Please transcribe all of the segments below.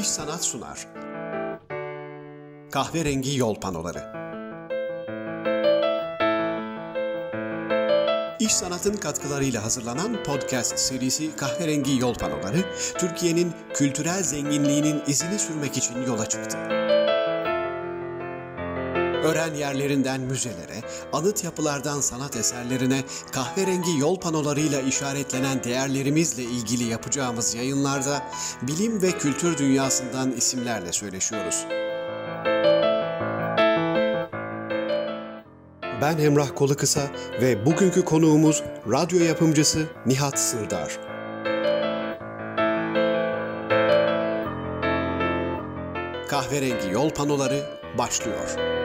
İş Sanat sunar. Kahverengi Yol Panoları İş Sanat'ın katkılarıyla hazırlanan podcast serisi Kahverengi Yol Panoları, Türkiye'nin kültürel zenginliğinin izini sürmek için yola çıktı. Öğren yerlerinden müzelere, anıt yapılardan sanat eserlerine, kahverengi yol panolarıyla işaretlenen değerlerimizle ilgili yapacağımız yayınlarda bilim ve kültür dünyasından isimlerle söyleşiyoruz. Ben Emrah Kolukısa ve bugünkü konuğumuz radyo yapımcısı Nihat Sırdar. Kahverengi yol panoları başlıyor.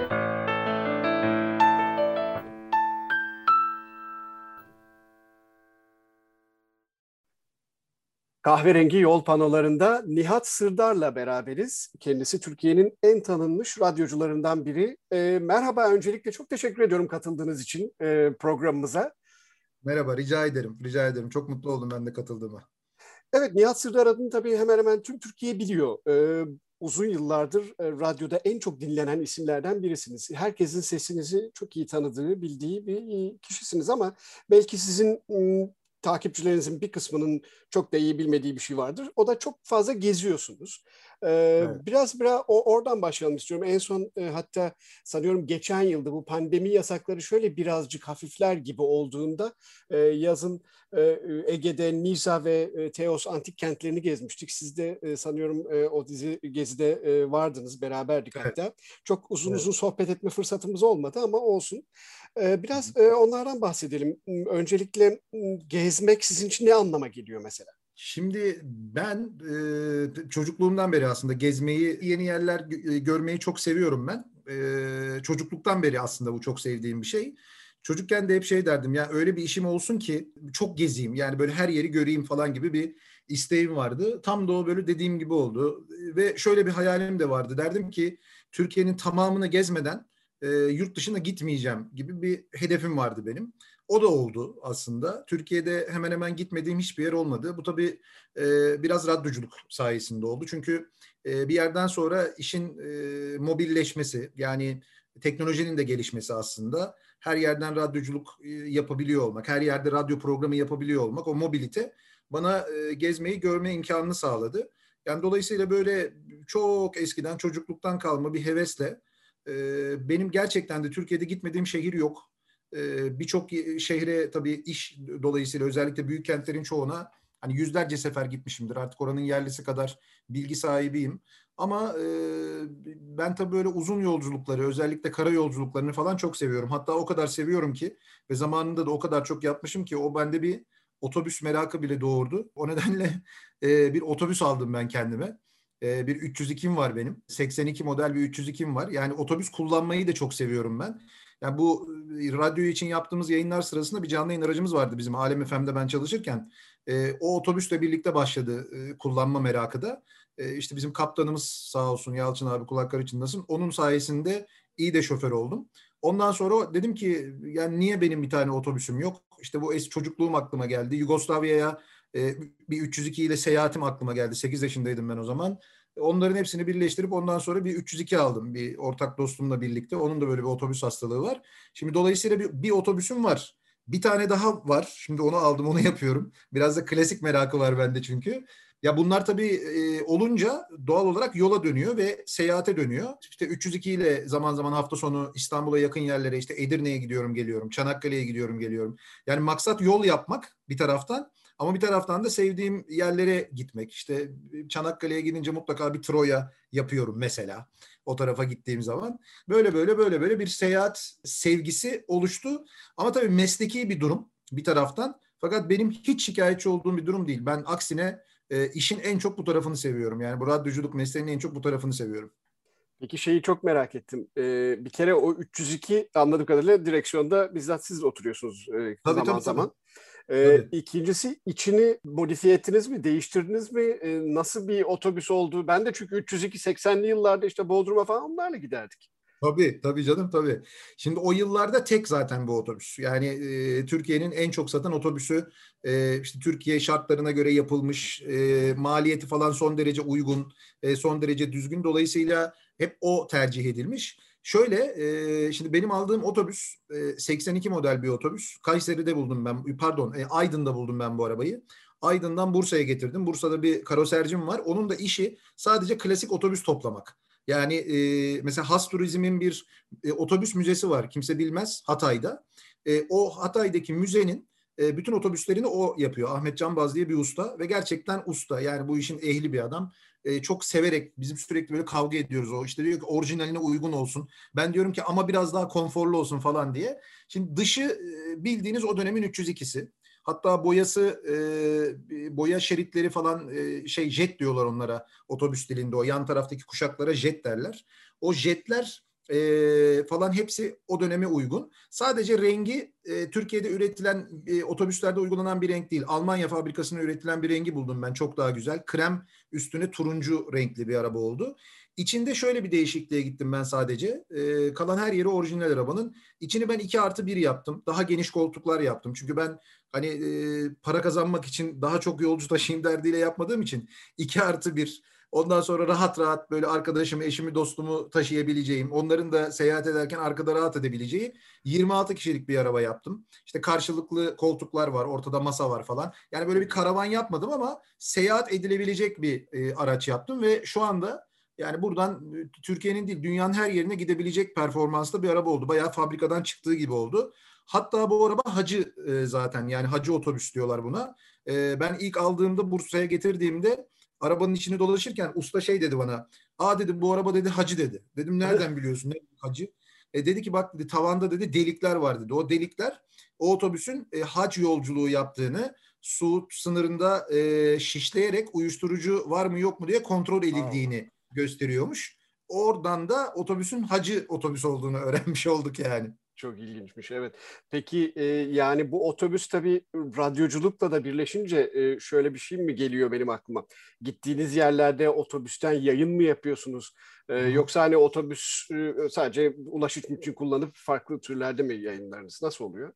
Kahverengi yol panolarında Nihat Sırdar'la beraberiz. Kendisi Türkiye'nin en tanınmış radyocularından biri. E, merhaba, öncelikle çok teşekkür ediyorum katıldığınız için e, programımıza. Merhaba, rica ederim. Rica ederim. Çok mutlu oldum ben de katıldığıma. Evet, Nihat Sırdar adını tabii hemen hemen tüm Türkiye biliyor. E, uzun yıllardır e, radyoda en çok dinlenen isimlerden birisiniz. Herkesin sesinizi çok iyi tanıdığı, bildiği bir kişisiniz ama belki sizin takipçilerinizin bir kısmının çok da iyi bilmediği bir şey vardır. O da çok fazla geziyorsunuz. Evet. Biraz biraz o, oradan başlayalım istiyorum. En son e, hatta sanıyorum geçen yılda bu pandemi yasakları şöyle birazcık hafifler gibi olduğunda e, yazın e, Ege'de Nisa ve e, Teos antik kentlerini gezmiştik. Siz de e, sanıyorum e, o dizi gezide e, vardınız, beraberdik evet. hatta. Çok uzun evet. uzun sohbet etme fırsatımız olmadı ama olsun. E, biraz e, onlardan bahsedelim. Öncelikle gezmek sizin için ne anlama geliyor mesela? Şimdi ben e, çocukluğumdan beri aslında gezmeyi, yeni yerler görmeyi çok seviyorum ben. E, çocukluktan beri aslında bu çok sevdiğim bir şey. Çocukken de hep şey derdim ya öyle bir işim olsun ki çok gezeyim yani böyle her yeri göreyim falan gibi bir isteğim vardı. Tam da o böyle dediğim gibi oldu ve şöyle bir hayalim de vardı. Derdim ki Türkiye'nin tamamını gezmeden e, yurt dışına gitmeyeceğim gibi bir hedefim vardı benim. O da oldu aslında. Türkiye'de hemen hemen gitmediğim hiçbir yer olmadı. Bu tabii e, biraz radyoculuk sayesinde oldu. Çünkü e, bir yerden sonra işin e, mobilleşmesi yani teknolojinin de gelişmesi aslında her yerden radyoculuk e, yapabiliyor olmak, her yerde radyo programı yapabiliyor olmak, o mobilite bana e, gezmeyi görme imkanını sağladı. Yani dolayısıyla böyle çok eskiden çocukluktan kalma bir hevesle e, benim gerçekten de Türkiye'de gitmediğim şehir yok. Birçok şehre tabii iş dolayısıyla özellikle büyük kentlerin çoğuna hani yüzlerce sefer gitmişimdir. Artık oranın yerlisi kadar bilgi sahibiyim. Ama e, ben tabii böyle uzun yolculukları, özellikle kara yolculuklarını falan çok seviyorum. Hatta o kadar seviyorum ki ve zamanında da o kadar çok yapmışım ki o bende bir otobüs merakı bile doğurdu. O nedenle e, bir otobüs aldım ben kendime. E, bir 302'm var benim. 82 model bir 302'm var. Yani otobüs kullanmayı da çok seviyorum ben. Yani bu radyo için yaptığımız yayınlar sırasında bir canlı yayın aracımız vardı bizim Alem FM'de ben çalışırken. E, o otobüsle birlikte başladı e, kullanma merakı da. E, işte bizim kaptanımız sağ olsun Yalçın abi kulakları çınlasın. Onun sayesinde iyi de şoför oldum. Ondan sonra dedim ki yani niye benim bir tane otobüsüm yok? İşte bu eski çocukluğum aklıma geldi. Yugoslavya'ya e, bir 302 ile seyahatim aklıma geldi. 8 yaşındaydım ben o zaman. Onların hepsini birleştirip ondan sonra bir 302 aldım bir ortak dostumla birlikte. Onun da böyle bir otobüs hastalığı var. Şimdi dolayısıyla bir, bir otobüsüm var. Bir tane daha var. Şimdi onu aldım, onu yapıyorum. Biraz da klasik merakı var bende çünkü. Ya bunlar tabii e, olunca doğal olarak yola dönüyor ve seyahate dönüyor. İşte 302 ile zaman zaman hafta sonu İstanbul'a yakın yerlere işte Edirne'ye gidiyorum geliyorum, Çanakkale'ye gidiyorum geliyorum. Yani maksat yol yapmak bir taraftan ama bir taraftan da sevdiğim yerlere gitmek. İşte Çanakkale'ye gidince mutlaka bir Troya yapıyorum mesela o tarafa gittiğim zaman. Böyle böyle böyle böyle bir seyahat sevgisi oluştu. Ama tabii mesleki bir durum bir taraftan. Fakat benim hiç şikayetçi olduğum bir durum değil. Ben aksine e, işin en çok bu tarafını seviyorum. Yani bu radyoculuk mesleğinin en çok bu tarafını seviyorum. Peki şeyi çok merak ettim. Ee, bir kere o 302 anladığım kadarıyla direksiyonda bizzat siz oturuyorsunuz e, tabii, zaman tabii, zaman. Tabii. Ee, İkincisi içini modifiye ettiniz mi, değiştirdiniz mi? Ee, nasıl bir otobüs oldu? Ben de çünkü 302 80'li yıllarda işte Bodrum'a falan onlarla giderdik. Tabii tabii canım tabii. Şimdi o yıllarda tek zaten bu otobüs. Yani e, Türkiye'nin en çok satan otobüsü e, işte Türkiye şartlarına göre yapılmış, e, maliyeti falan son derece uygun, e, son derece düzgün. Dolayısıyla hep o tercih edilmiş. Şöyle, e, şimdi benim aldığım otobüs e, 82 model bir otobüs. Kayseri'de buldum ben, pardon e, Aydın'da buldum ben bu arabayı. Aydın'dan Bursa'ya getirdim. Bursa'da bir karosercim var. Onun da işi sadece klasik otobüs toplamak. Yani e, mesela Has Turizm'in bir e, otobüs müzesi var. Kimse bilmez Hatay'da. E, o Hatay'daki müzenin e, bütün otobüslerini o yapıyor. Ahmet Canbaz diye bir usta ve gerçekten usta. Yani bu işin ehli bir adam. E, çok severek bizim sürekli böyle kavga ediyoruz o. İşte diyor ki orijinaline uygun olsun. Ben diyorum ki ama biraz daha konforlu olsun falan diye. Şimdi dışı e, bildiğiniz o dönemin 302'si. Hatta boyası e, boya şeritleri falan e, şey jet diyorlar onlara otobüs dilinde o yan taraftaki kuşaklara jet derler. O jetler e, falan hepsi o döneme uygun. Sadece rengi e, Türkiye'de üretilen e, otobüslerde uygulanan bir renk değil. Almanya fabrikasında üretilen bir rengi buldum ben çok daha güzel. Krem üstüne turuncu renkli bir araba oldu. İçinde şöyle bir değişikliğe gittim ben sadece. E, kalan her yeri orijinal arabanın. İçini ben 2 artı 1 yaptım. Daha geniş koltuklar yaptım. Çünkü ben hani e, para kazanmak için daha çok yolcu taşıyayım derdiyle yapmadığım için 2 artı 1 Ondan sonra rahat rahat böyle arkadaşımı, eşimi, dostumu taşıyabileceğim, onların da seyahat ederken arkada rahat edebileceği 26 kişilik bir araba yaptım. İşte karşılıklı koltuklar var, ortada masa var falan. Yani böyle bir karavan yapmadım ama seyahat edilebilecek bir e, araç yaptım ve şu anda yani buradan e, Türkiye'nin değil dünyanın her yerine gidebilecek performanslı bir araba oldu. Bayağı fabrikadan çıktığı gibi oldu. Hatta bu araba hacı e, zaten yani hacı otobüs diyorlar buna. E, ben ilk aldığımda Bursa'ya getirdiğimde arabanın içini dolaşırken usta şey dedi bana. Aa dedi bu araba dedi hacı dedi. Dedim nereden biliyorsun ne hacı? E dedi ki bak dedi tavanda dedi delikler var dedi. O delikler o otobüsün e, hac yolculuğu yaptığını Suud sınırında e, şişleyerek uyuşturucu var mı yok mu diye kontrol edildiğini Aa. gösteriyormuş. Oradan da otobüsün hacı otobüs olduğunu öğrenmiş olduk yani. Çok ilginçmiş evet. Peki e, yani bu otobüs tabii radyoculukla da birleşince e, şöyle bir şey mi geliyor benim aklıma? Gittiğiniz yerlerde otobüsten yayın mı yapıyorsunuz? E, yoksa hani otobüs e, sadece ulaşım için kullanıp farklı türlerde mi yayınlarınız? Nasıl oluyor?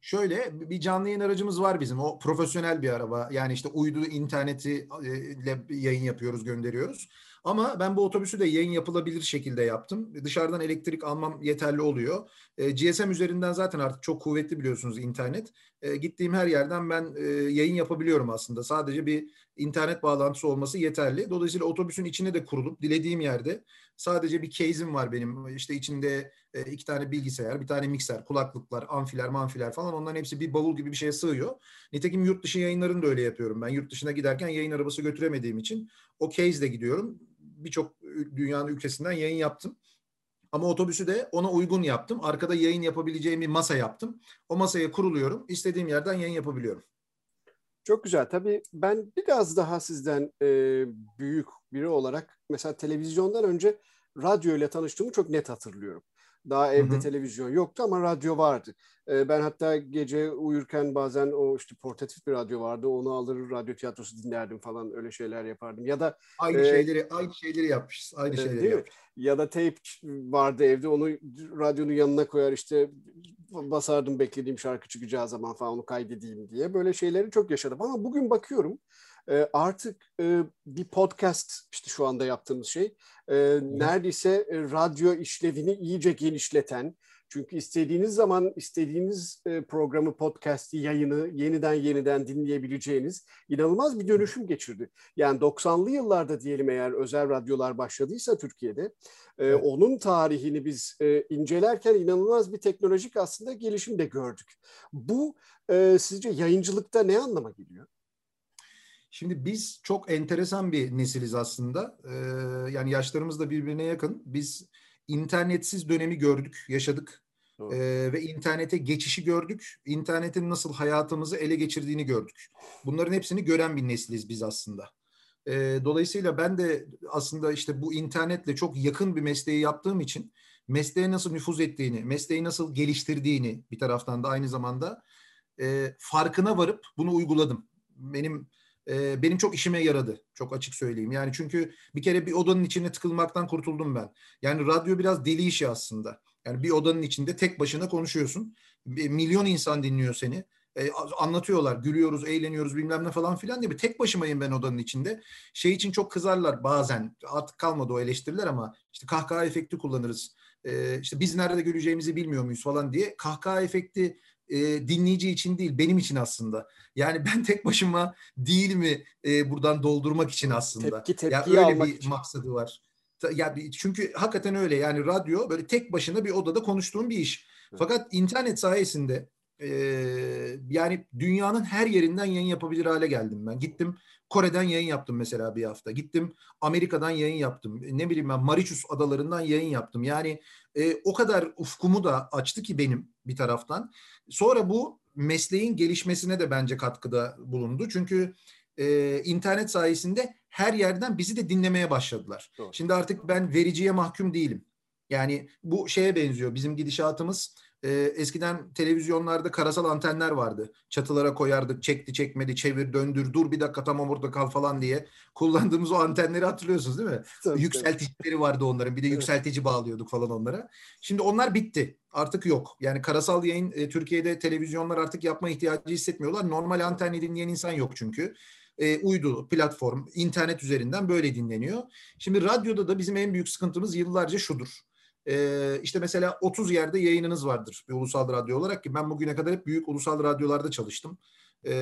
Şöyle bir canlı yayın aracımız var bizim. O profesyonel bir araba. Yani işte uydu interneti ile yayın yapıyoruz, gönderiyoruz. Ama ben bu otobüsü de yayın yapılabilir şekilde yaptım. Dışarıdan elektrik almam yeterli oluyor. E, GSM üzerinden zaten artık çok kuvvetli biliyorsunuz internet. E, gittiğim her yerden ben e, yayın yapabiliyorum aslında. Sadece bir internet bağlantısı olması yeterli. Dolayısıyla otobüsün içine de kurulup dilediğim yerde sadece bir case'im var benim. İşte içinde e, iki tane bilgisayar, bir tane mikser, kulaklıklar, amfiler, manfiler falan onların hepsi bir bavul gibi bir şeye sığıyor. Nitekim yurt dışı yayınlarını da öyle yapıyorum. Ben yurt dışına giderken yayın arabası götüremediğim için o case gidiyorum birçok dünyanın ülkesinden yayın yaptım. Ama otobüsü de ona uygun yaptım. Arkada yayın yapabileceğim bir masa yaptım. O masaya kuruluyorum. İstediğim yerden yayın yapabiliyorum. Çok güzel. Tabii ben biraz daha sizden e, büyük biri olarak mesela televizyondan önce radyo ile tanıştığımı çok net hatırlıyorum. Daha evde hı hı. televizyon yoktu ama radyo vardı. Ee, ben hatta gece uyurken bazen o işte portatif bir radyo vardı. Onu alır radyo tiyatrosu dinlerdim falan öyle şeyler yapardım. Ya da aynı e, şeyleri aynı şeyleri yapmışız. Aynı e, şeyleri değil yapmışız. Mi? Ya da tape vardı evde. Onu radyonun yanına koyar işte basardım beklediğim şarkı çıkacağı zaman falan onu kaydedeyim diye. Böyle şeyleri çok yaşadım ama bugün bakıyorum e, artık e, bir podcast işte şu anda yaptığımız şey e, neredeyse e, radyo işlevini iyice genişleten çünkü istediğiniz zaman istediğiniz e, programı, podcast'i, yayını yeniden yeniden dinleyebileceğiniz inanılmaz bir dönüşüm geçirdi. Yani 90'lı yıllarda diyelim eğer özel radyolar başladıysa Türkiye'de e, evet. onun tarihini biz e, incelerken inanılmaz bir teknolojik aslında gelişim de gördük. Bu e, sizce yayıncılıkta ne anlama geliyor? Şimdi biz çok enteresan bir nesiliz aslında. Ee, yani yaşlarımız da birbirine yakın. Biz internetsiz dönemi gördük, yaşadık. Ee, ve internete geçişi gördük. İnternetin nasıl hayatımızı ele geçirdiğini gördük. Bunların hepsini gören bir nesiliz biz aslında. Ee, dolayısıyla ben de aslında işte bu internetle çok yakın bir mesleği yaptığım için mesleğe nasıl nüfuz ettiğini, mesleği nasıl geliştirdiğini bir taraftan da aynı zamanda e, farkına varıp bunu uyguladım. Benim e, benim çok işime yaradı. Çok açık söyleyeyim. Yani çünkü bir kere bir odanın içine tıkılmaktan kurtuldum ben. Yani radyo biraz deli işi aslında. Yani bir odanın içinde tek başına konuşuyorsun. Bir milyon insan dinliyor seni. E, anlatıyorlar, gülüyoruz, eğleniyoruz bilmem ne falan filan diye. Tek başımayım ben odanın içinde. Şey için çok kızarlar bazen. Artık kalmadı o eleştiriler ama işte kahkaha efekti kullanırız. E, işte biz nerede güleceğimizi bilmiyor muyuz falan diye. Kahkaha efekti e, dinleyici için değil benim için aslında. Yani ben tek başıma değil mi e, buradan doldurmak için aslında. Tepki tepki yani öyle bir için. maksadı var. Ya çünkü hakikaten öyle yani radyo böyle tek başına bir odada konuştuğum bir iş. Fakat internet sayesinde e, yani dünyanın her yerinden yayın yapabilir hale geldim ben. Gittim Kore'den yayın yaptım mesela bir hafta. Gittim Amerika'dan yayın yaptım. Ne bileyim ben Mauritius adalarından yayın yaptım. Yani e, o kadar ufkumu da açtı ki benim bir taraftan. Sonra bu mesleğin gelişmesine de bence katkıda bulundu. Çünkü e, internet sayesinde her yerden bizi de dinlemeye başladılar. Doğru. Şimdi artık ben vericiye mahkum değilim. Yani bu şeye benziyor. Bizim gidişatımız e, eskiden televizyonlarda karasal antenler vardı. Çatılara koyardık, çekti çekmedi, çevir, döndür, dur bir dakika tamam orada kal falan diye. Kullandığımız o antenleri hatırlıyorsunuz değil mi? Tabii, Yükselticileri vardı onların. Bir de yükseltici bağlıyorduk falan onlara. Şimdi onlar bitti. Artık yok. Yani karasal yayın e, Türkiye'de televizyonlar artık yapma ihtiyacı hissetmiyorlar. Normal antenli dinleyen insan yok çünkü e, uydu, platform, internet üzerinden böyle dinleniyor. Şimdi radyoda da bizim en büyük sıkıntımız yıllarca şudur. E, işte mesela 30 yerde yayınınız vardır bir ulusal radyo olarak ki ben bugüne kadar hep büyük ulusal radyolarda çalıştım. E,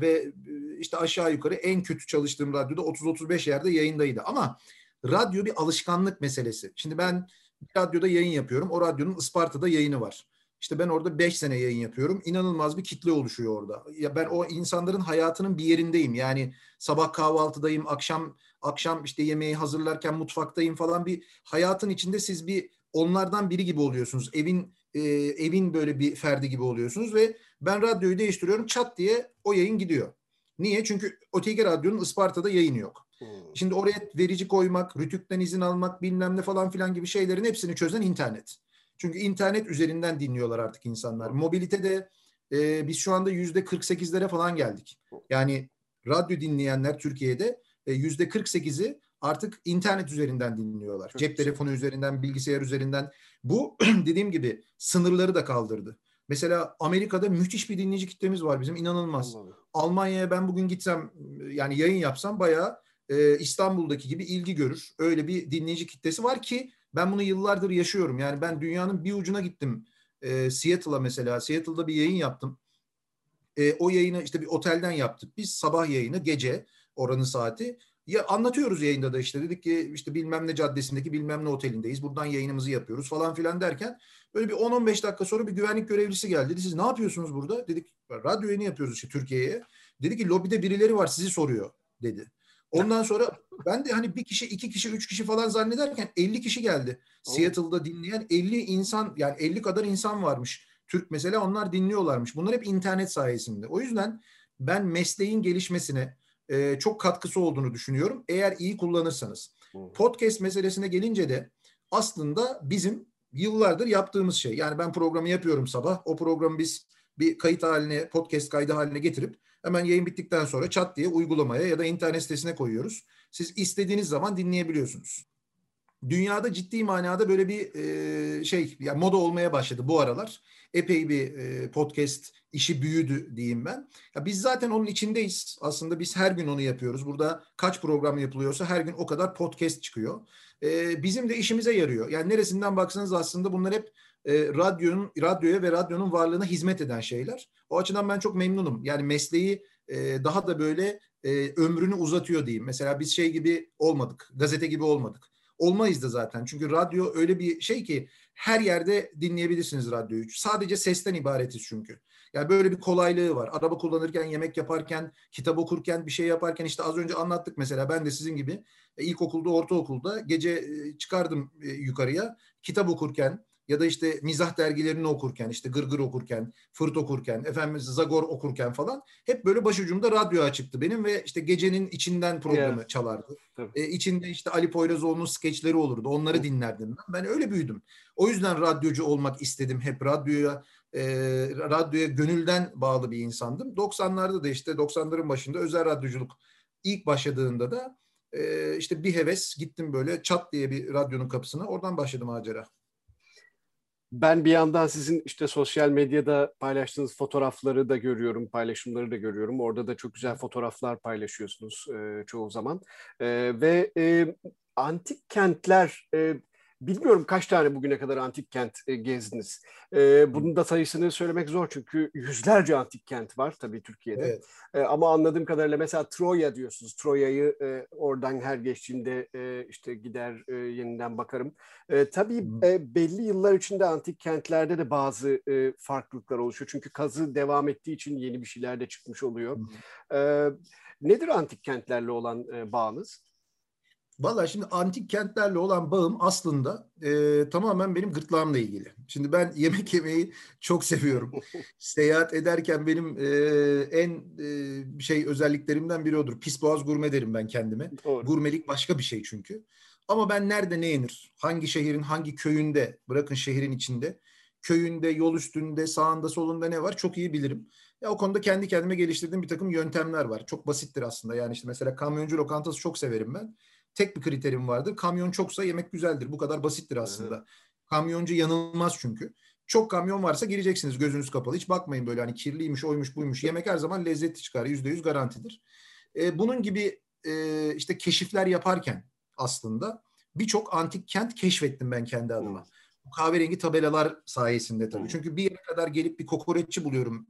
ve işte aşağı yukarı en kötü çalıştığım radyoda 30-35 yerde yayındaydı. Ama radyo bir alışkanlık meselesi. Şimdi ben bir radyoda yayın yapıyorum. O radyonun Isparta'da yayını var. İşte ben orada 5 sene yayın yapıyorum. İnanılmaz bir kitle oluşuyor orada. Ya ben o insanların hayatının bir yerindeyim. Yani sabah kahvaltıdayım, akşam akşam işte yemeği hazırlarken mutfaktayım falan bir hayatın içinde siz bir onlardan biri gibi oluyorsunuz. Evin e, evin böyle bir ferdi gibi oluyorsunuz ve ben radyoyu değiştiriyorum çat diye o yayın gidiyor. Niye? Çünkü öteki radyonun Isparta'da yayını yok. Hmm. Şimdi oraya verici koymak, rütükten izin almak bilmem ne falan filan gibi şeylerin hepsini çözen internet. Çünkü internet üzerinden dinliyorlar artık insanlar. Mobilitede e, biz şu anda yüzde 48'lere falan geldik. Yani radyo dinleyenler Türkiye'de e, yüzde 48'i artık internet üzerinden dinliyorlar. Çok Cep güzel. telefonu üzerinden, bilgisayar üzerinden. Bu dediğim gibi sınırları da kaldırdı. Mesela Amerika'da müthiş bir dinleyici kitlemiz var bizim inanılmaz. Almanya'ya ben bugün gitsem yani yayın yapsam bayağı e, İstanbul'daki gibi ilgi görür. Öyle bir dinleyici kitlesi var ki ben bunu yıllardır yaşıyorum. Yani ben dünyanın bir ucuna gittim. E, Seattle'a mesela. Seattle'da bir yayın yaptım. E, o yayını işte bir otelden yaptık. Biz sabah yayını gece oranın saati. Ya anlatıyoruz yayında da işte dedik ki işte bilmem ne caddesindeki bilmem ne otelindeyiz. Buradan yayınımızı yapıyoruz falan filan derken böyle bir 10-15 dakika sonra bir güvenlik görevlisi geldi. Dedi siz ne yapıyorsunuz burada? Dedik radyo yayını yapıyoruz işte Türkiye'ye. Dedi ki lobide birileri var sizi soruyor dedi. Ondan sonra ben de hani bir kişi, iki kişi, üç kişi falan zannederken 50 kişi geldi. Seattle'da dinleyen 50 insan yani 50 kadar insan varmış. Türk mesela onlar dinliyorlarmış. Bunlar hep internet sayesinde. O yüzden ben mesleğin gelişmesine e, çok katkısı olduğunu düşünüyorum. Eğer iyi kullanırsanız. Podcast meselesine gelince de aslında bizim yıllardır yaptığımız şey. Yani ben programı yapıyorum sabah. O programı biz bir kayıt haline, podcast kaydı haline getirip hemen yayın bittikten sonra çat diye uygulamaya ya da internet sitesine koyuyoruz. Siz istediğiniz zaman dinleyebiliyorsunuz. Dünyada ciddi manada böyle bir e, şey yani moda olmaya başladı bu aralar. Epey bir e, podcast işi büyüdü diyeyim ben. Ya biz zaten onun içindeyiz. Aslında biz her gün onu yapıyoruz. Burada kaç program yapılıyorsa her gün o kadar podcast çıkıyor. E, bizim de işimize yarıyor. Yani neresinden baksanız aslında bunlar hep e, radyonun radyoya ve radyonun varlığına hizmet eden şeyler. O açıdan ben çok memnunum. Yani mesleği e, daha da böyle e, ömrünü uzatıyor diyeyim. Mesela biz şey gibi olmadık, gazete gibi olmadık. Olmayız da zaten. Çünkü radyo öyle bir şey ki her yerde dinleyebilirsiniz radyoyu. Sadece sesten ibaretiz çünkü. Yani böyle bir kolaylığı var. Araba kullanırken, yemek yaparken, kitap okurken, bir şey yaparken işte az önce anlattık mesela ben de sizin gibi e, ilkokulda, ortaokulda gece e, çıkardım e, yukarıya kitap okurken, ya da işte mizah dergilerini okurken, işte Gırgır okurken, Fırt okurken, efendim Zagor okurken falan hep böyle başucumda radyo açıktı benim ve işte gecenin içinden programı yeah. çalardı. Ee, içinde işte Ali Poyrazoğlu'nun skeçleri olurdu. Onları dinlerdim ben. Ben öyle büyüdüm. O yüzden radyocu olmak istedim hep radyoya e, radyoya gönülden bağlı bir insandım. 90'larda da işte 90'ların başında özel radyoculuk ilk başladığında da e, işte bir heves gittim böyle çat diye bir radyonun kapısına oradan başladım macera. Ben bir yandan sizin işte sosyal medyada paylaştığınız fotoğrafları da görüyorum, paylaşımları da görüyorum. Orada da çok güzel fotoğraflar paylaşıyorsunuz e, çoğu zaman. E, ve e, antik kentler e, Bilmiyorum kaç tane bugüne kadar antik kent e, gezdiniz. E, bunun da sayısını söylemek zor çünkü yüzlerce antik kent var tabii Türkiye'de. Evet. E, ama anladığım kadarıyla mesela Troya diyorsunuz. Troya'yı oradan her geçtiğimde işte gider yeniden bakarım. Tabii belli yıllar içinde antik kentlerde de bazı farklılıklar oluşuyor. Çünkü kazı devam ettiği için yeni bir şeyler de çıkmış oluyor. Nedir antik kentlerle olan bağınız? Valla şimdi antik kentlerle olan bağım aslında e, tamamen benim gırtlağımla ilgili. Şimdi ben yemek yemeyi çok seviyorum. Seyahat ederken benim e, en e, şey özelliklerimden biri odur. Pis boğaz gurme derim ben kendime. Doğru. Gurmelik başka bir şey çünkü. Ama ben nerede ne yenir? Hangi şehrin hangi köyünde bırakın şehrin içinde köyünde, yol üstünde, sağında, solunda ne var çok iyi bilirim. Ya o konuda kendi kendime geliştirdiğim bir takım yöntemler var. Çok basittir aslında. Yani işte mesela kamyoncu lokantası çok severim ben tek bir kriterim vardır. Kamyon çoksa yemek güzeldir. Bu kadar basittir aslında. Hı. Kamyoncu yanılmaz çünkü. Çok kamyon varsa gireceksiniz gözünüz kapalı. Hiç bakmayın böyle hani kirliymiş, oymuş, buymuş. Yemek her zaman lezzetli çıkar. Yüzde yüz garantidir. E, bunun gibi e, işte keşifler yaparken aslında birçok antik kent keşfettim ben kendi adıma. Bu kahverengi tabelalar sayesinde tabii. Hı. Çünkü bir yere kadar gelip bir kokoreççi buluyorum.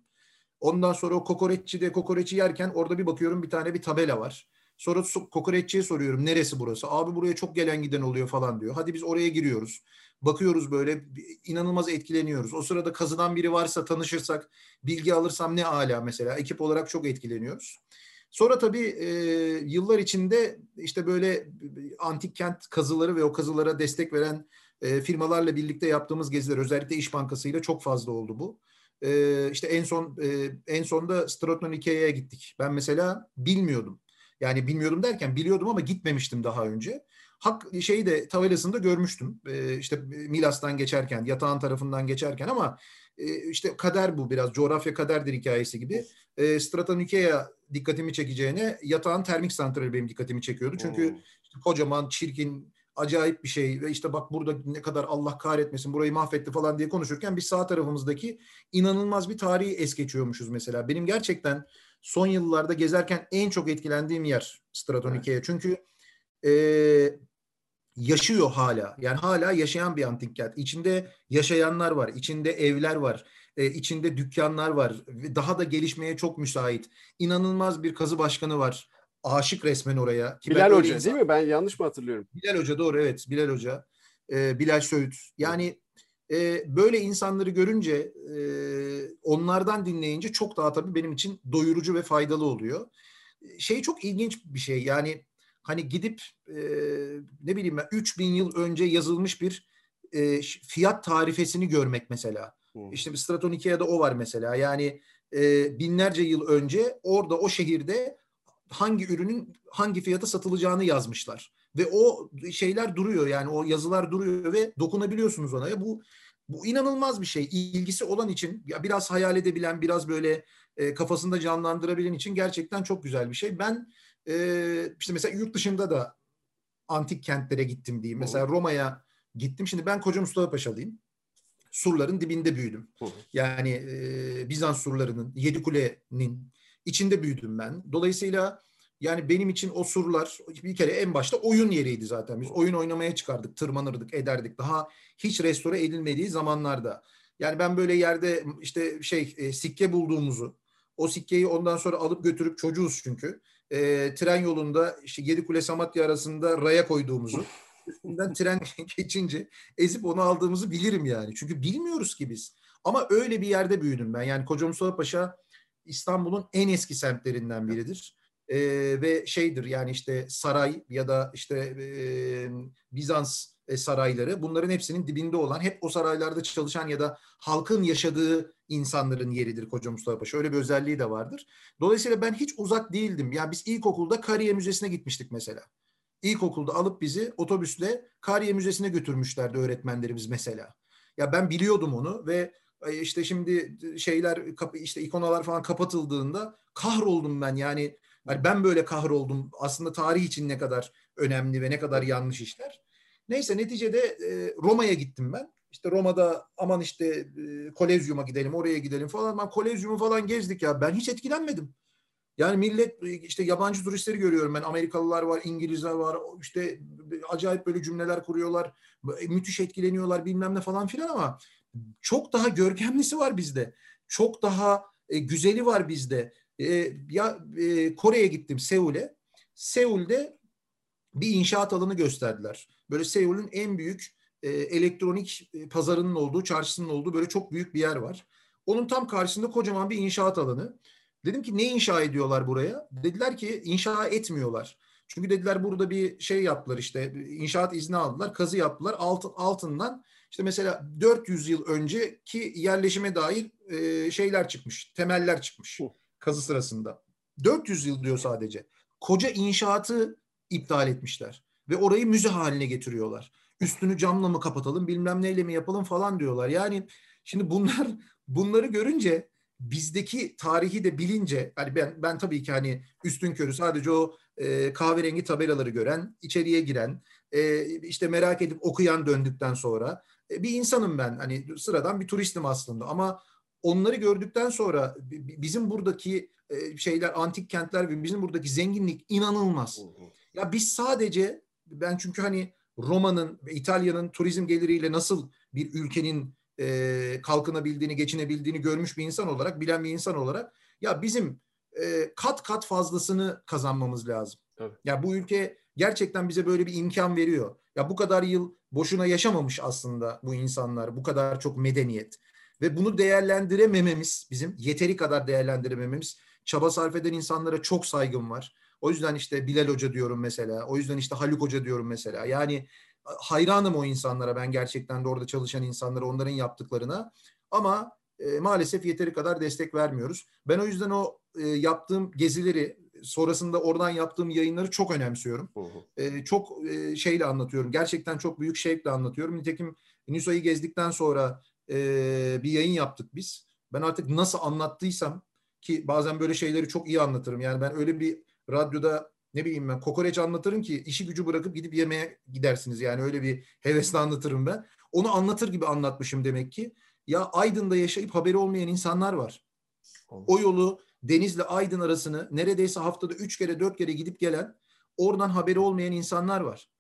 Ondan sonra o kokoreççi de kokoreçi yerken orada bir bakıyorum bir tane bir tabela var. Sonra kokoreççiye soruyorum neresi burası? Abi buraya çok gelen giden oluyor falan diyor. Hadi biz oraya giriyoruz. Bakıyoruz böyle inanılmaz etkileniyoruz. O sırada kazıdan biri varsa tanışırsak bilgi alırsam ne ala mesela. Ekip olarak çok etkileniyoruz. Sonra tabii e, yıllar içinde işte böyle antik kent kazıları ve o kazılara destek veren e, firmalarla birlikte yaptığımız geziler özellikle İş Bankası ile çok fazla oldu bu. E, işte en son e, en sonda Ikea'ya gittik. Ben mesela bilmiyordum. Yani bilmiyordum derken biliyordum ama gitmemiştim daha önce. Hak şeyi de tabelasında görmüştüm. Ee, işte Milas'tan geçerken, yatağın tarafından geçerken ama e, işte kader bu biraz. Coğrafya kaderdir hikayesi gibi. E, Stratonikeya dikkatimi çekeceğine yatağın termik santrali benim dikkatimi çekiyordu. Çünkü işte kocaman, çirkin, acayip bir şey ve işte bak burada ne kadar Allah kahretmesin burayı mahvetti falan diye konuşurken biz sağ tarafımızdaki inanılmaz bir tarihi es geçiyormuşuz mesela. Benim gerçekten son yıllarda gezerken en çok etkilendiğim yer Stratonike'ye. Evet. Çünkü e, yaşıyor hala. Yani hala yaşayan bir antik kent. İçinde yaşayanlar var, içinde evler var, e, içinde dükkanlar var. Daha da gelişmeye çok müsait. İnanılmaz bir kazı başkanı var. Aşık resmen oraya. Ki Bilal Hoca insan... değil mi? Ben yanlış mı hatırlıyorum? Bilal Hoca doğru evet. Bilal Hoca. E, Bilal Söğüt. Yani e, böyle insanları görünce e, onlardan dinleyince çok daha tabii benim için doyurucu ve faydalı oluyor. Şey çok ilginç bir şey yani hani gidip e, ne bileyim ben 3000 yıl önce yazılmış bir e, fiyat tarifesini görmek mesela. Hmm. İşte Straton Ikea'da o var mesela yani e, binlerce yıl önce orada o şehirde hangi ürünün hangi fiyata satılacağını yazmışlar ve o şeyler duruyor yani o yazılar duruyor ve dokunabiliyorsunuz ona. Ya bu bu inanılmaz bir şey. İlgisi olan için ya biraz hayal edebilen, biraz böyle e, kafasında canlandırabilen için gerçekten çok güzel bir şey. Ben e, işte mesela yurt dışında da antik kentlere gittim diyeyim. Mesela Roma'ya gittim. Şimdi ben Koca Mustafa Paşalıyım. Surların dibinde büyüdüm. Yani e, Bizans surlarının, Yedikule'nin içinde büyüdüm ben. Dolayısıyla yani benim için o surlar bir kere en başta oyun yeriydi zaten. Biz oyun oynamaya çıkardık, tırmanırdık, ederdik. Daha hiç restore edilmediği zamanlarda. Yani ben böyle yerde işte şey e, sikke bulduğumuzu, o sikkeyi ondan sonra alıp götürüp çocuğuz çünkü. E, tren yolunda işte Yedikule Samatya arasında raya koyduğumuzu, üstünden tren geçince ezip onu aldığımızı bilirim yani. Çünkü bilmiyoruz ki biz. Ama öyle bir yerde büyüdüm ben. Yani Koca Mustafa Paşa İstanbul'un en eski semtlerinden biridir e, ve şeydir yani işte saray ya da işte e, Bizans sarayları bunların hepsinin dibinde olan hep o saraylarda çalışan ya da halkın yaşadığı insanların yeridir Koca Mustafa Paşa. Öyle bir özelliği de vardır. Dolayısıyla ben hiç uzak değildim. Yani biz ilkokulda Kariye Müzesi'ne gitmiştik mesela. İlkokulda alıp bizi otobüsle Kariye Müzesi'ne götürmüşlerdi öğretmenlerimiz mesela. Ya ben biliyordum onu ve işte şimdi şeyler işte ikonalar falan kapatıldığında kahroldum ben yani yani ben böyle kahroldum. Aslında tarih için ne kadar önemli ve ne kadar yanlış işler. Neyse neticede e, Roma'ya gittim ben. İşte Roma'da aman işte e, Kolezyum'a gidelim, oraya gidelim falan. Ben Kolezyum'u falan gezdik ya. Ben hiç etkilenmedim. Yani millet işte yabancı turistleri görüyorum ben. Amerikalılar var, İngilizler var. İşte acayip böyle cümleler kuruyorlar. Müthiş etkileniyorlar bilmem ne falan filan ama çok daha görkemlisi var bizde. Çok daha e, güzeli var bizde. E, ya e, Kore'ye gittim Seul'e. Seul'de bir inşaat alanı gösterdiler. Böyle Seul'ün en büyük e, elektronik e, pazarının olduğu, çarşısının olduğu böyle çok büyük bir yer var. Onun tam karşısında kocaman bir inşaat alanı. Dedim ki ne inşa ediyorlar buraya? Dediler ki inşa etmiyorlar. Çünkü dediler burada bir şey yaptılar işte inşaat izni aldılar, kazı yaptılar. Alt, altından işte mesela 400 yıl önceki yerleşime dair e, şeyler çıkmış, temeller çıkmış kazı sırasında. 400 yıl diyor sadece. Koca inşaatı iptal etmişler ve orayı müze haline getiriyorlar. Üstünü camla mı kapatalım, bilmem neyle mi yapalım falan diyorlar. Yani şimdi bunlar bunları görünce bizdeki tarihi de bilince hani ben ben tabii ki hani üstün körü sadece o e, kahverengi tabelaları gören, içeriye giren, e, işte merak edip okuyan döndükten sonra e, bir insanım ben. Hani sıradan bir turistim aslında ama onları gördükten sonra bizim buradaki e, şeyler antik kentler ve bizim buradaki zenginlik inanılmaz. Ya biz sadece ben çünkü hani Roma'nın ve İtalya'nın turizm geliriyle nasıl bir ülkenin e, kalkınabildiğini, geçinebildiğini görmüş bir insan olarak, bilen bir insan olarak ya bizim e, kat kat fazlasını kazanmamız lazım. Tabii. Ya bu ülke gerçekten bize böyle bir imkan veriyor. Ya bu kadar yıl boşuna yaşamamış aslında bu insanlar, bu kadar çok medeniyet. Ve bunu değerlendiremememiz, bizim yeteri kadar değerlendiremememiz, çaba sarf eden insanlara çok saygım var. O yüzden işte Bilal Hoca diyorum mesela. O yüzden işte Haluk Hoca diyorum mesela. Yani hayranım o insanlara ben gerçekten de orada çalışan insanlara, onların yaptıklarına. Ama e, maalesef yeteri kadar destek vermiyoruz. Ben o yüzden o e, yaptığım gezileri, sonrasında oradan yaptığım yayınları çok önemsiyorum. Hı hı. E, çok e, şeyle anlatıyorum. Gerçekten çok büyük şevkle anlatıyorum. Nitekim Nisa'yı gezdikten sonra e, bir yayın yaptık biz. Ben artık nasıl anlattıysam ki bazen böyle şeyleri çok iyi anlatırım. Yani ben öyle bir radyoda ne bileyim ben kokoreç anlatırım ki işi gücü bırakıp gidip yemeğe gidersiniz. Yani öyle bir hevesle anlatırım ben. Onu anlatır gibi anlatmışım demek ki. Ya Aydın'da yaşayıp haberi olmayan insanlar var. O yolu Denizli Aydın arasını neredeyse haftada üç kere dört kere gidip gelen oradan haberi olmayan insanlar var.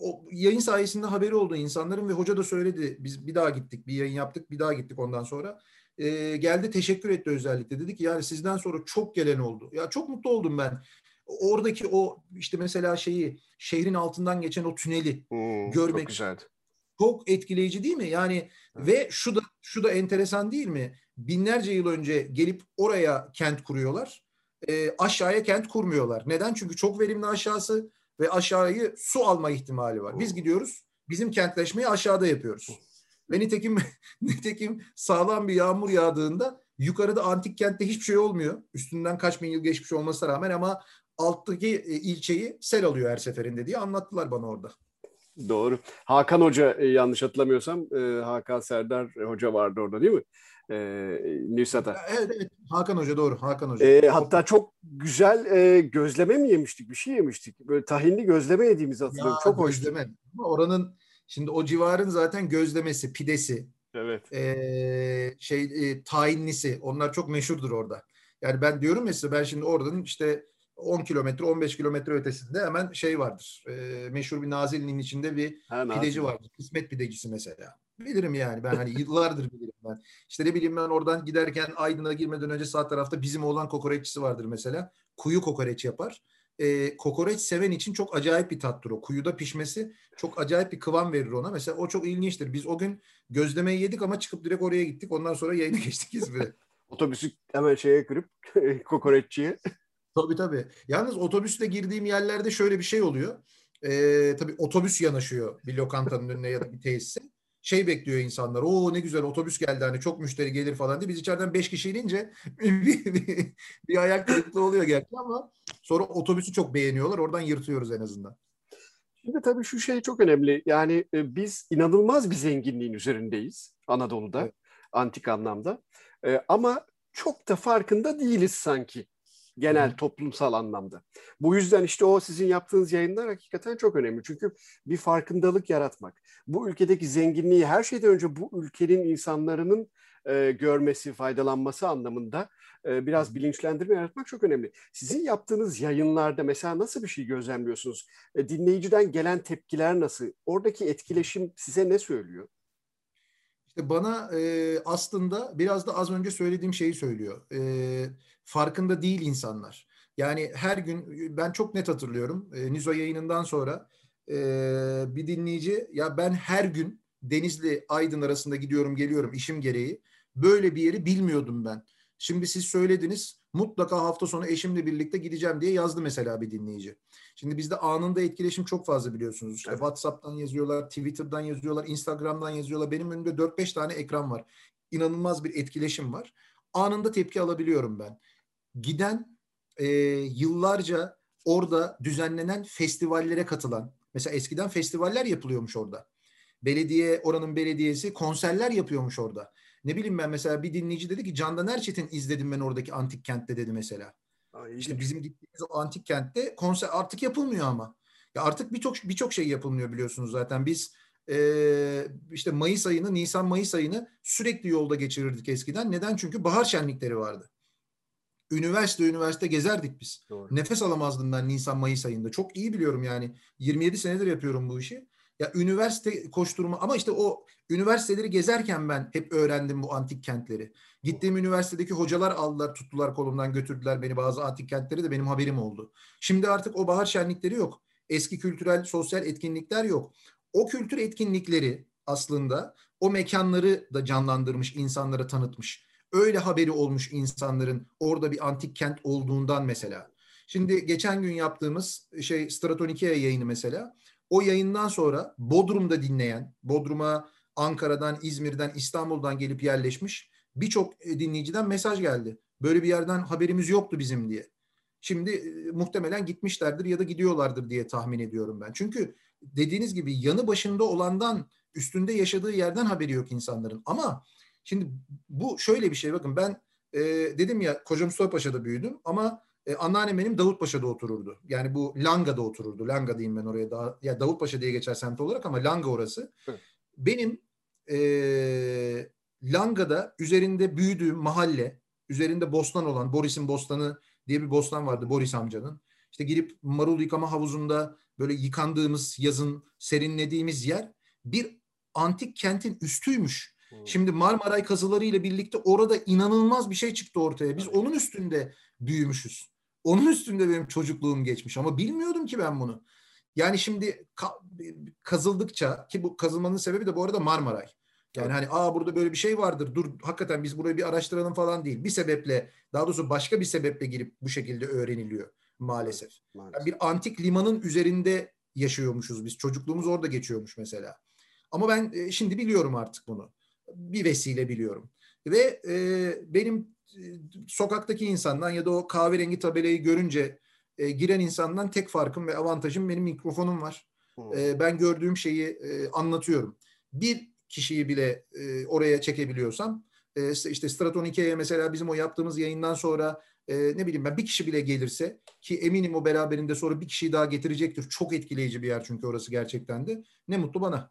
O yayın sayesinde haberi oldu insanların ve hoca da söyledi. Biz bir daha gittik, bir yayın yaptık, bir daha gittik ondan sonra. Ee, geldi teşekkür etti özellikle. Dedi ki yani sizden sonra çok gelen oldu. Ya çok mutlu oldum ben oradaki o işte mesela şeyi şehrin altından geçen o tüneli hmm, görmek çok güzeldi. Çok etkileyici değil mi? Yani evet. ve şu da şu da enteresan değil mi? Binlerce yıl önce gelip oraya kent kuruyorlar. E, aşağıya kent kurmuyorlar. Neden? Çünkü çok verimli aşağısı ve aşağıyı su alma ihtimali var. Biz gidiyoruz. Bizim kentleşmeyi aşağıda yapıyoruz. Ve nitekim, nitekim sağlam bir yağmur yağdığında yukarıda antik kentte hiçbir şey olmuyor. Üstünden kaç bin yıl geçmiş olmasına rağmen ama alttaki e, ilçeyi sel alıyor her seferinde diye anlattılar bana orada. Doğru. Hakan Hoca e, yanlış hatırlamıyorsam e, Hakan Serdar Hoca vardı orada değil mi? E, Nüsa'da. Evet, evet Hakan Hoca doğru Hakan Hoca. E, hatta çok güzel e, gözleme mi yemiştik bir şey yemiştik. Böyle tahinli gözleme yediğimizi hatırlıyorum. Ya, çok gözleme. hoştu. Oranın şimdi o civarın zaten gözlemesi, pidesi. Evet. E, şey e, tahinlisi onlar çok meşhurdur orada. Yani ben diyorum mesela ben şimdi oradan işte 10 kilometre 15 kilometre ötesinde hemen şey vardır. E, meşhur bir Nazilli'nin içinde bir ha, pideci vardır. Kısmet pidecisi mesela. Bilirim yani ben hani yıllardır bilirim ben. İşte ne bileyim ben oradan giderken Aydın'a girmeden önce sağ tarafta bizim olan kokoreççisi vardır mesela. Kuyu kokoreç yapar. E, kokoreç seven için çok acayip bir tattır o. Kuyuda pişmesi çok acayip bir kıvam verir ona. Mesela o çok ilginçtir. Biz o gün gözlemeyi yedik ama çıkıp direkt oraya gittik. Ondan sonra yayına geçtik İzmir'e. Otobüsü hemen şeye kırıp kokoreççiye. Tabii tabii. Yalnız otobüsle girdiğim yerlerde şöyle bir şey oluyor. Ee, tabii otobüs yanaşıyor bir lokantanın önüne ya da bir tesise. Şey bekliyor insanlar. O ne güzel otobüs geldi hani çok müşteri gelir falan diye. Biz içeriden beş kişi inince bir, bir, bir ayak kırıklığı oluyor gerçi ama sonra otobüsü çok beğeniyorlar. Oradan yırtıyoruz en azından. Şimdi tabii şu şey çok önemli. Yani e, biz inanılmaz bir zenginliğin üzerindeyiz Anadolu'da. Evet. antik anlamda. E, ama çok da farkında değiliz sanki genel toplumsal anlamda. Bu yüzden işte o sizin yaptığınız yayınlar hakikaten çok önemli. Çünkü bir farkındalık yaratmak. Bu ülkedeki zenginliği her şeyden önce bu ülkenin insanların e, görmesi, faydalanması anlamında e, biraz bilinçlendirme yaratmak çok önemli. Sizin yaptığınız yayınlarda mesela nasıl bir şey gözlemliyorsunuz? E, dinleyiciden gelen tepkiler nasıl? Oradaki etkileşim size ne söylüyor? İşte bana e, aslında biraz da az önce söylediğim şeyi söylüyor. E, farkında değil insanlar. Yani her gün ben çok net hatırlıyorum. E, Nizo yayınından sonra e, bir dinleyici ya ben her gün Denizli Aydın arasında gidiyorum geliyorum işim gereği. Böyle bir yeri bilmiyordum ben. Şimdi siz söylediniz mutlaka hafta sonu eşimle birlikte gideceğim diye yazdı mesela bir dinleyici. Şimdi bizde anında etkileşim çok fazla biliyorsunuz. İşte evet. WhatsApp'tan yazıyorlar, Twitter'dan yazıyorlar, Instagram'dan yazıyorlar. Benim önümde 4-5 tane ekran var. İnanılmaz bir etkileşim var. Anında tepki alabiliyorum ben. Giden e, yıllarca orada düzenlenen festivallere katılan, mesela eskiden festivaller yapılıyormuş orada. Belediye, oranın belediyesi konserler yapıyormuş orada. Ne bileyim ben mesela bir dinleyici dedi ki Candan Erçetin izledim ben oradaki antik kentte dedi mesela. Ay, işte bizim gittiğimiz o antik kentte konser artık yapılmıyor ama. Ya artık birçok birçok şey yapılmıyor biliyorsunuz zaten. Biz e, işte Mayıs ayını, Nisan Mayıs ayını sürekli yolda geçirirdik eskiden. Neden? Çünkü bahar şenlikleri vardı. Üniversite üniversite gezerdik biz. Doğru. Nefes alamazdım ben Nisan Mayıs ayında. Çok iyi biliyorum yani. 27 senedir yapıyorum bu işi. Ya üniversite koşturma ama işte o üniversiteleri gezerken ben hep öğrendim bu antik kentleri. Gittiğim üniversitedeki hocalar aldılar, tuttular kolumdan götürdüler beni bazı antik kentleri de benim haberim oldu. Şimdi artık o bahar şenlikleri yok. Eski kültürel, sosyal etkinlikler yok. O kültür etkinlikleri aslında o mekanları da canlandırmış, insanlara tanıtmış. Öyle haberi olmuş insanların orada bir antik kent olduğundan mesela. Şimdi geçen gün yaptığımız şey Stratonikea yayını mesela o yayından sonra Bodrum'da dinleyen, Bodrum'a Ankara'dan, İzmir'den, İstanbul'dan gelip yerleşmiş birçok e, dinleyiciden mesaj geldi. Böyle bir yerden haberimiz yoktu bizim diye. Şimdi e, muhtemelen gitmişlerdir ya da gidiyorlardır diye tahmin ediyorum ben. Çünkü dediğiniz gibi yanı başında olandan, üstünde yaşadığı yerden haberi yok insanların. Ama şimdi bu şöyle bir şey bakın ben e, dedim ya Koca Mustafa Paşa'da büyüdüm ama e, anneannem benim Davutpaşa'da otururdu. Yani bu Langa'da otururdu. Langa diyeyim ben oraya daha. Ya Davutpaşa diye geçer semt olarak ama Langa orası. Evet. Benim e, Langa'da üzerinde büyüdüğüm mahalle, üzerinde bostan olan Boris'in bostanı diye bir bostan vardı Boris amcanın. İşte girip marul yıkama havuzunda böyle yıkandığımız yazın serinlediğimiz yer bir antik kentin üstüymüş. Hmm. Şimdi Marmaray kazıları ile birlikte orada inanılmaz bir şey çıktı ortaya. Biz onun üstünde büyümüşüz. Onun üstünde benim çocukluğum geçmiş ama bilmiyordum ki ben bunu. Yani şimdi kazıldıkça ki bu kazılmanın sebebi de bu arada Marmaray. Yani hani aa burada böyle bir şey vardır. Dur hakikaten biz burayı bir araştıralım falan değil. Bir sebeple daha doğrusu başka bir sebeple girip bu şekilde öğreniliyor maalesef. maalesef. Yani bir antik limanın üzerinde yaşıyormuşuz biz. Çocukluğumuz orada geçiyormuş mesela. Ama ben e, şimdi biliyorum artık bunu. Bir vesile biliyorum. Ve e, benim sokaktaki insandan ya da o kahverengi tabelayı görünce e, giren insandan tek farkım ve avantajım benim mikrofonum var. E, ben gördüğüm şeyi e, anlatıyorum. Bir kişiyi bile e, oraya çekebiliyorsam e, işte Straton 2'ye mesela bizim o yaptığımız yayından sonra e, ne bileyim ben bir kişi bile gelirse ki eminim o beraberinde sonra bir kişiyi daha getirecektir. Çok etkileyici bir yer çünkü orası gerçekten de. Ne mutlu bana.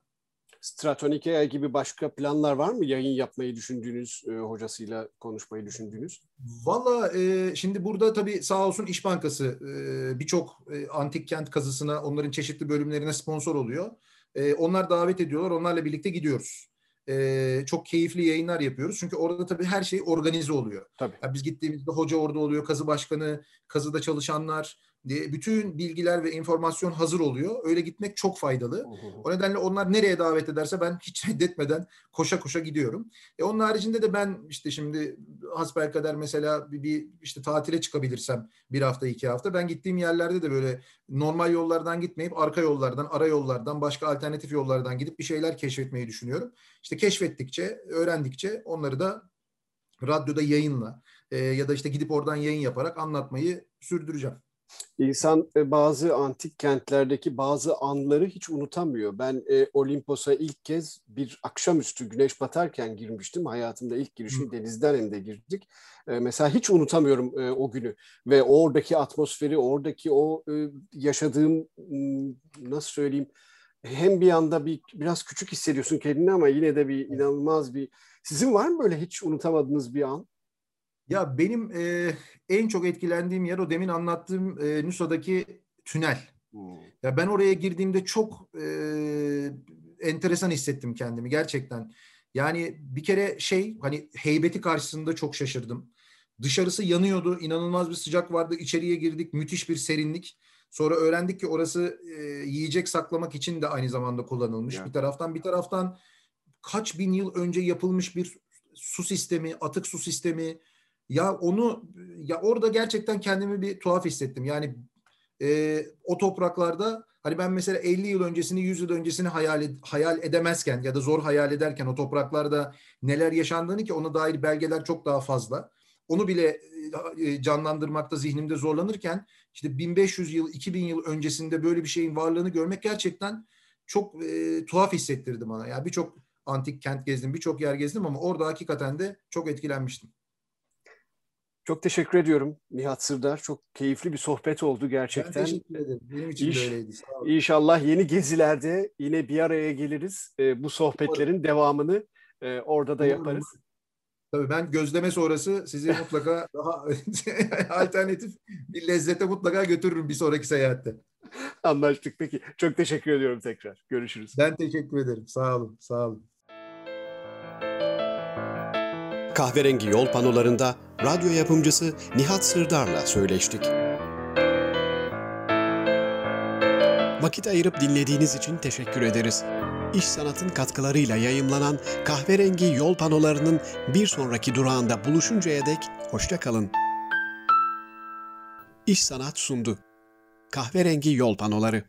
Stratonikea gibi başka planlar var mı? Yayın yapmayı düşündüğünüz, e, hocasıyla konuşmayı düşündüğünüz? Valla e, şimdi burada tabii sağ olsun İş Bankası e, birçok e, antik kent kazısına, onların çeşitli bölümlerine sponsor oluyor. E, onlar davet ediyorlar, onlarla birlikte gidiyoruz. E, çok keyifli yayınlar yapıyoruz. Çünkü orada tabii her şey organize oluyor. Tabii. Yani biz gittiğimizde hoca orada oluyor, kazı başkanı, kazıda çalışanlar, bütün bilgiler ve informasyon hazır oluyor. Öyle gitmek çok faydalı. O nedenle onlar nereye davet ederse ben hiç reddetmeden koşa koşa gidiyorum. E onun haricinde de ben işte şimdi hasbelkader mesela bir, bir işte tatile çıkabilirsem bir hafta iki hafta ben gittiğim yerlerde de böyle normal yollardan gitmeyip arka yollardan, ara yollardan, başka alternatif yollardan gidip bir şeyler keşfetmeyi düşünüyorum. İşte keşfettikçe, öğrendikçe onları da radyoda yayınla e, ya da işte gidip oradan yayın yaparak anlatmayı sürdüreceğim. İnsan e, bazı antik kentlerdeki bazı anları hiç unutamıyor. Ben e, Olimpos'a ilk kez bir akşamüstü güneş batarken girmiştim. Hayatımda ilk girişim denizden hem de girdik. E, mesela hiç unutamıyorum e, o günü ve oradaki atmosferi, oradaki o e, yaşadığım nasıl söyleyeyim hem bir anda bir biraz küçük hissediyorsun kendini ama yine de bir inanılmaz bir sizin var mı böyle hiç unutamadığınız bir an? Ya benim e, en çok etkilendiğim yer o demin anlattığım e, Nusa'daki tünel. Hmm. Ya ben oraya girdiğimde çok e, enteresan hissettim kendimi gerçekten. Yani bir kere şey hani heybeti karşısında çok şaşırdım. Dışarısı yanıyordu, inanılmaz bir sıcak vardı. İçeriye girdik, müthiş bir serinlik. Sonra öğrendik ki orası e, yiyecek saklamak için de aynı zamanda kullanılmış. Yani. Bir taraftan bir taraftan kaç bin yıl önce yapılmış bir su sistemi, atık su sistemi, ya onu ya orada gerçekten kendimi bir tuhaf hissettim. Yani e, o topraklarda hani ben mesela 50 yıl öncesini 100 yıl öncesini hayal, hayal edemezken ya da zor hayal ederken o topraklarda neler yaşandığını ki ona dair belgeler çok daha fazla. Onu bile e, canlandırmakta zihnimde zorlanırken işte 1500 yıl 2000 yıl öncesinde böyle bir şeyin varlığını görmek gerçekten çok e, tuhaf hissettirdi bana. Yani birçok antik kent gezdim, birçok yer gezdim ama orada hakikaten de çok etkilenmiştim. Çok teşekkür ediyorum Nihat Sırdar. Çok keyifli bir sohbet oldu gerçekten. Ben teşekkür ederim. Benim için İş, de öyleydi. Sağ olun. İnşallah yeni gezilerde yine bir araya geliriz. E, bu sohbetlerin Umarım. devamını e, orada da Umarım. yaparız. Tabii ben gözleme sonrası sizi mutlaka daha alternatif bir lezzete mutlaka götürürüm bir sonraki seyahatte. Anlaştık peki. Çok teşekkür ediyorum tekrar. Görüşürüz. Ben teşekkür ederim. Sağ olun. Sağ olun. Kahverengi yol panolarında radyo yapımcısı Nihat Sırdar'la söyleştik. Vakit ayırıp dinlediğiniz için teşekkür ederiz. İş Sanat'ın katkılarıyla yayımlanan Kahverengi yol panolarının bir sonraki durağında buluşuncaya dek hoşça kalın. İş Sanat sundu. Kahverengi yol panoları